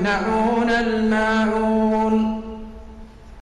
يمنعون الماعون.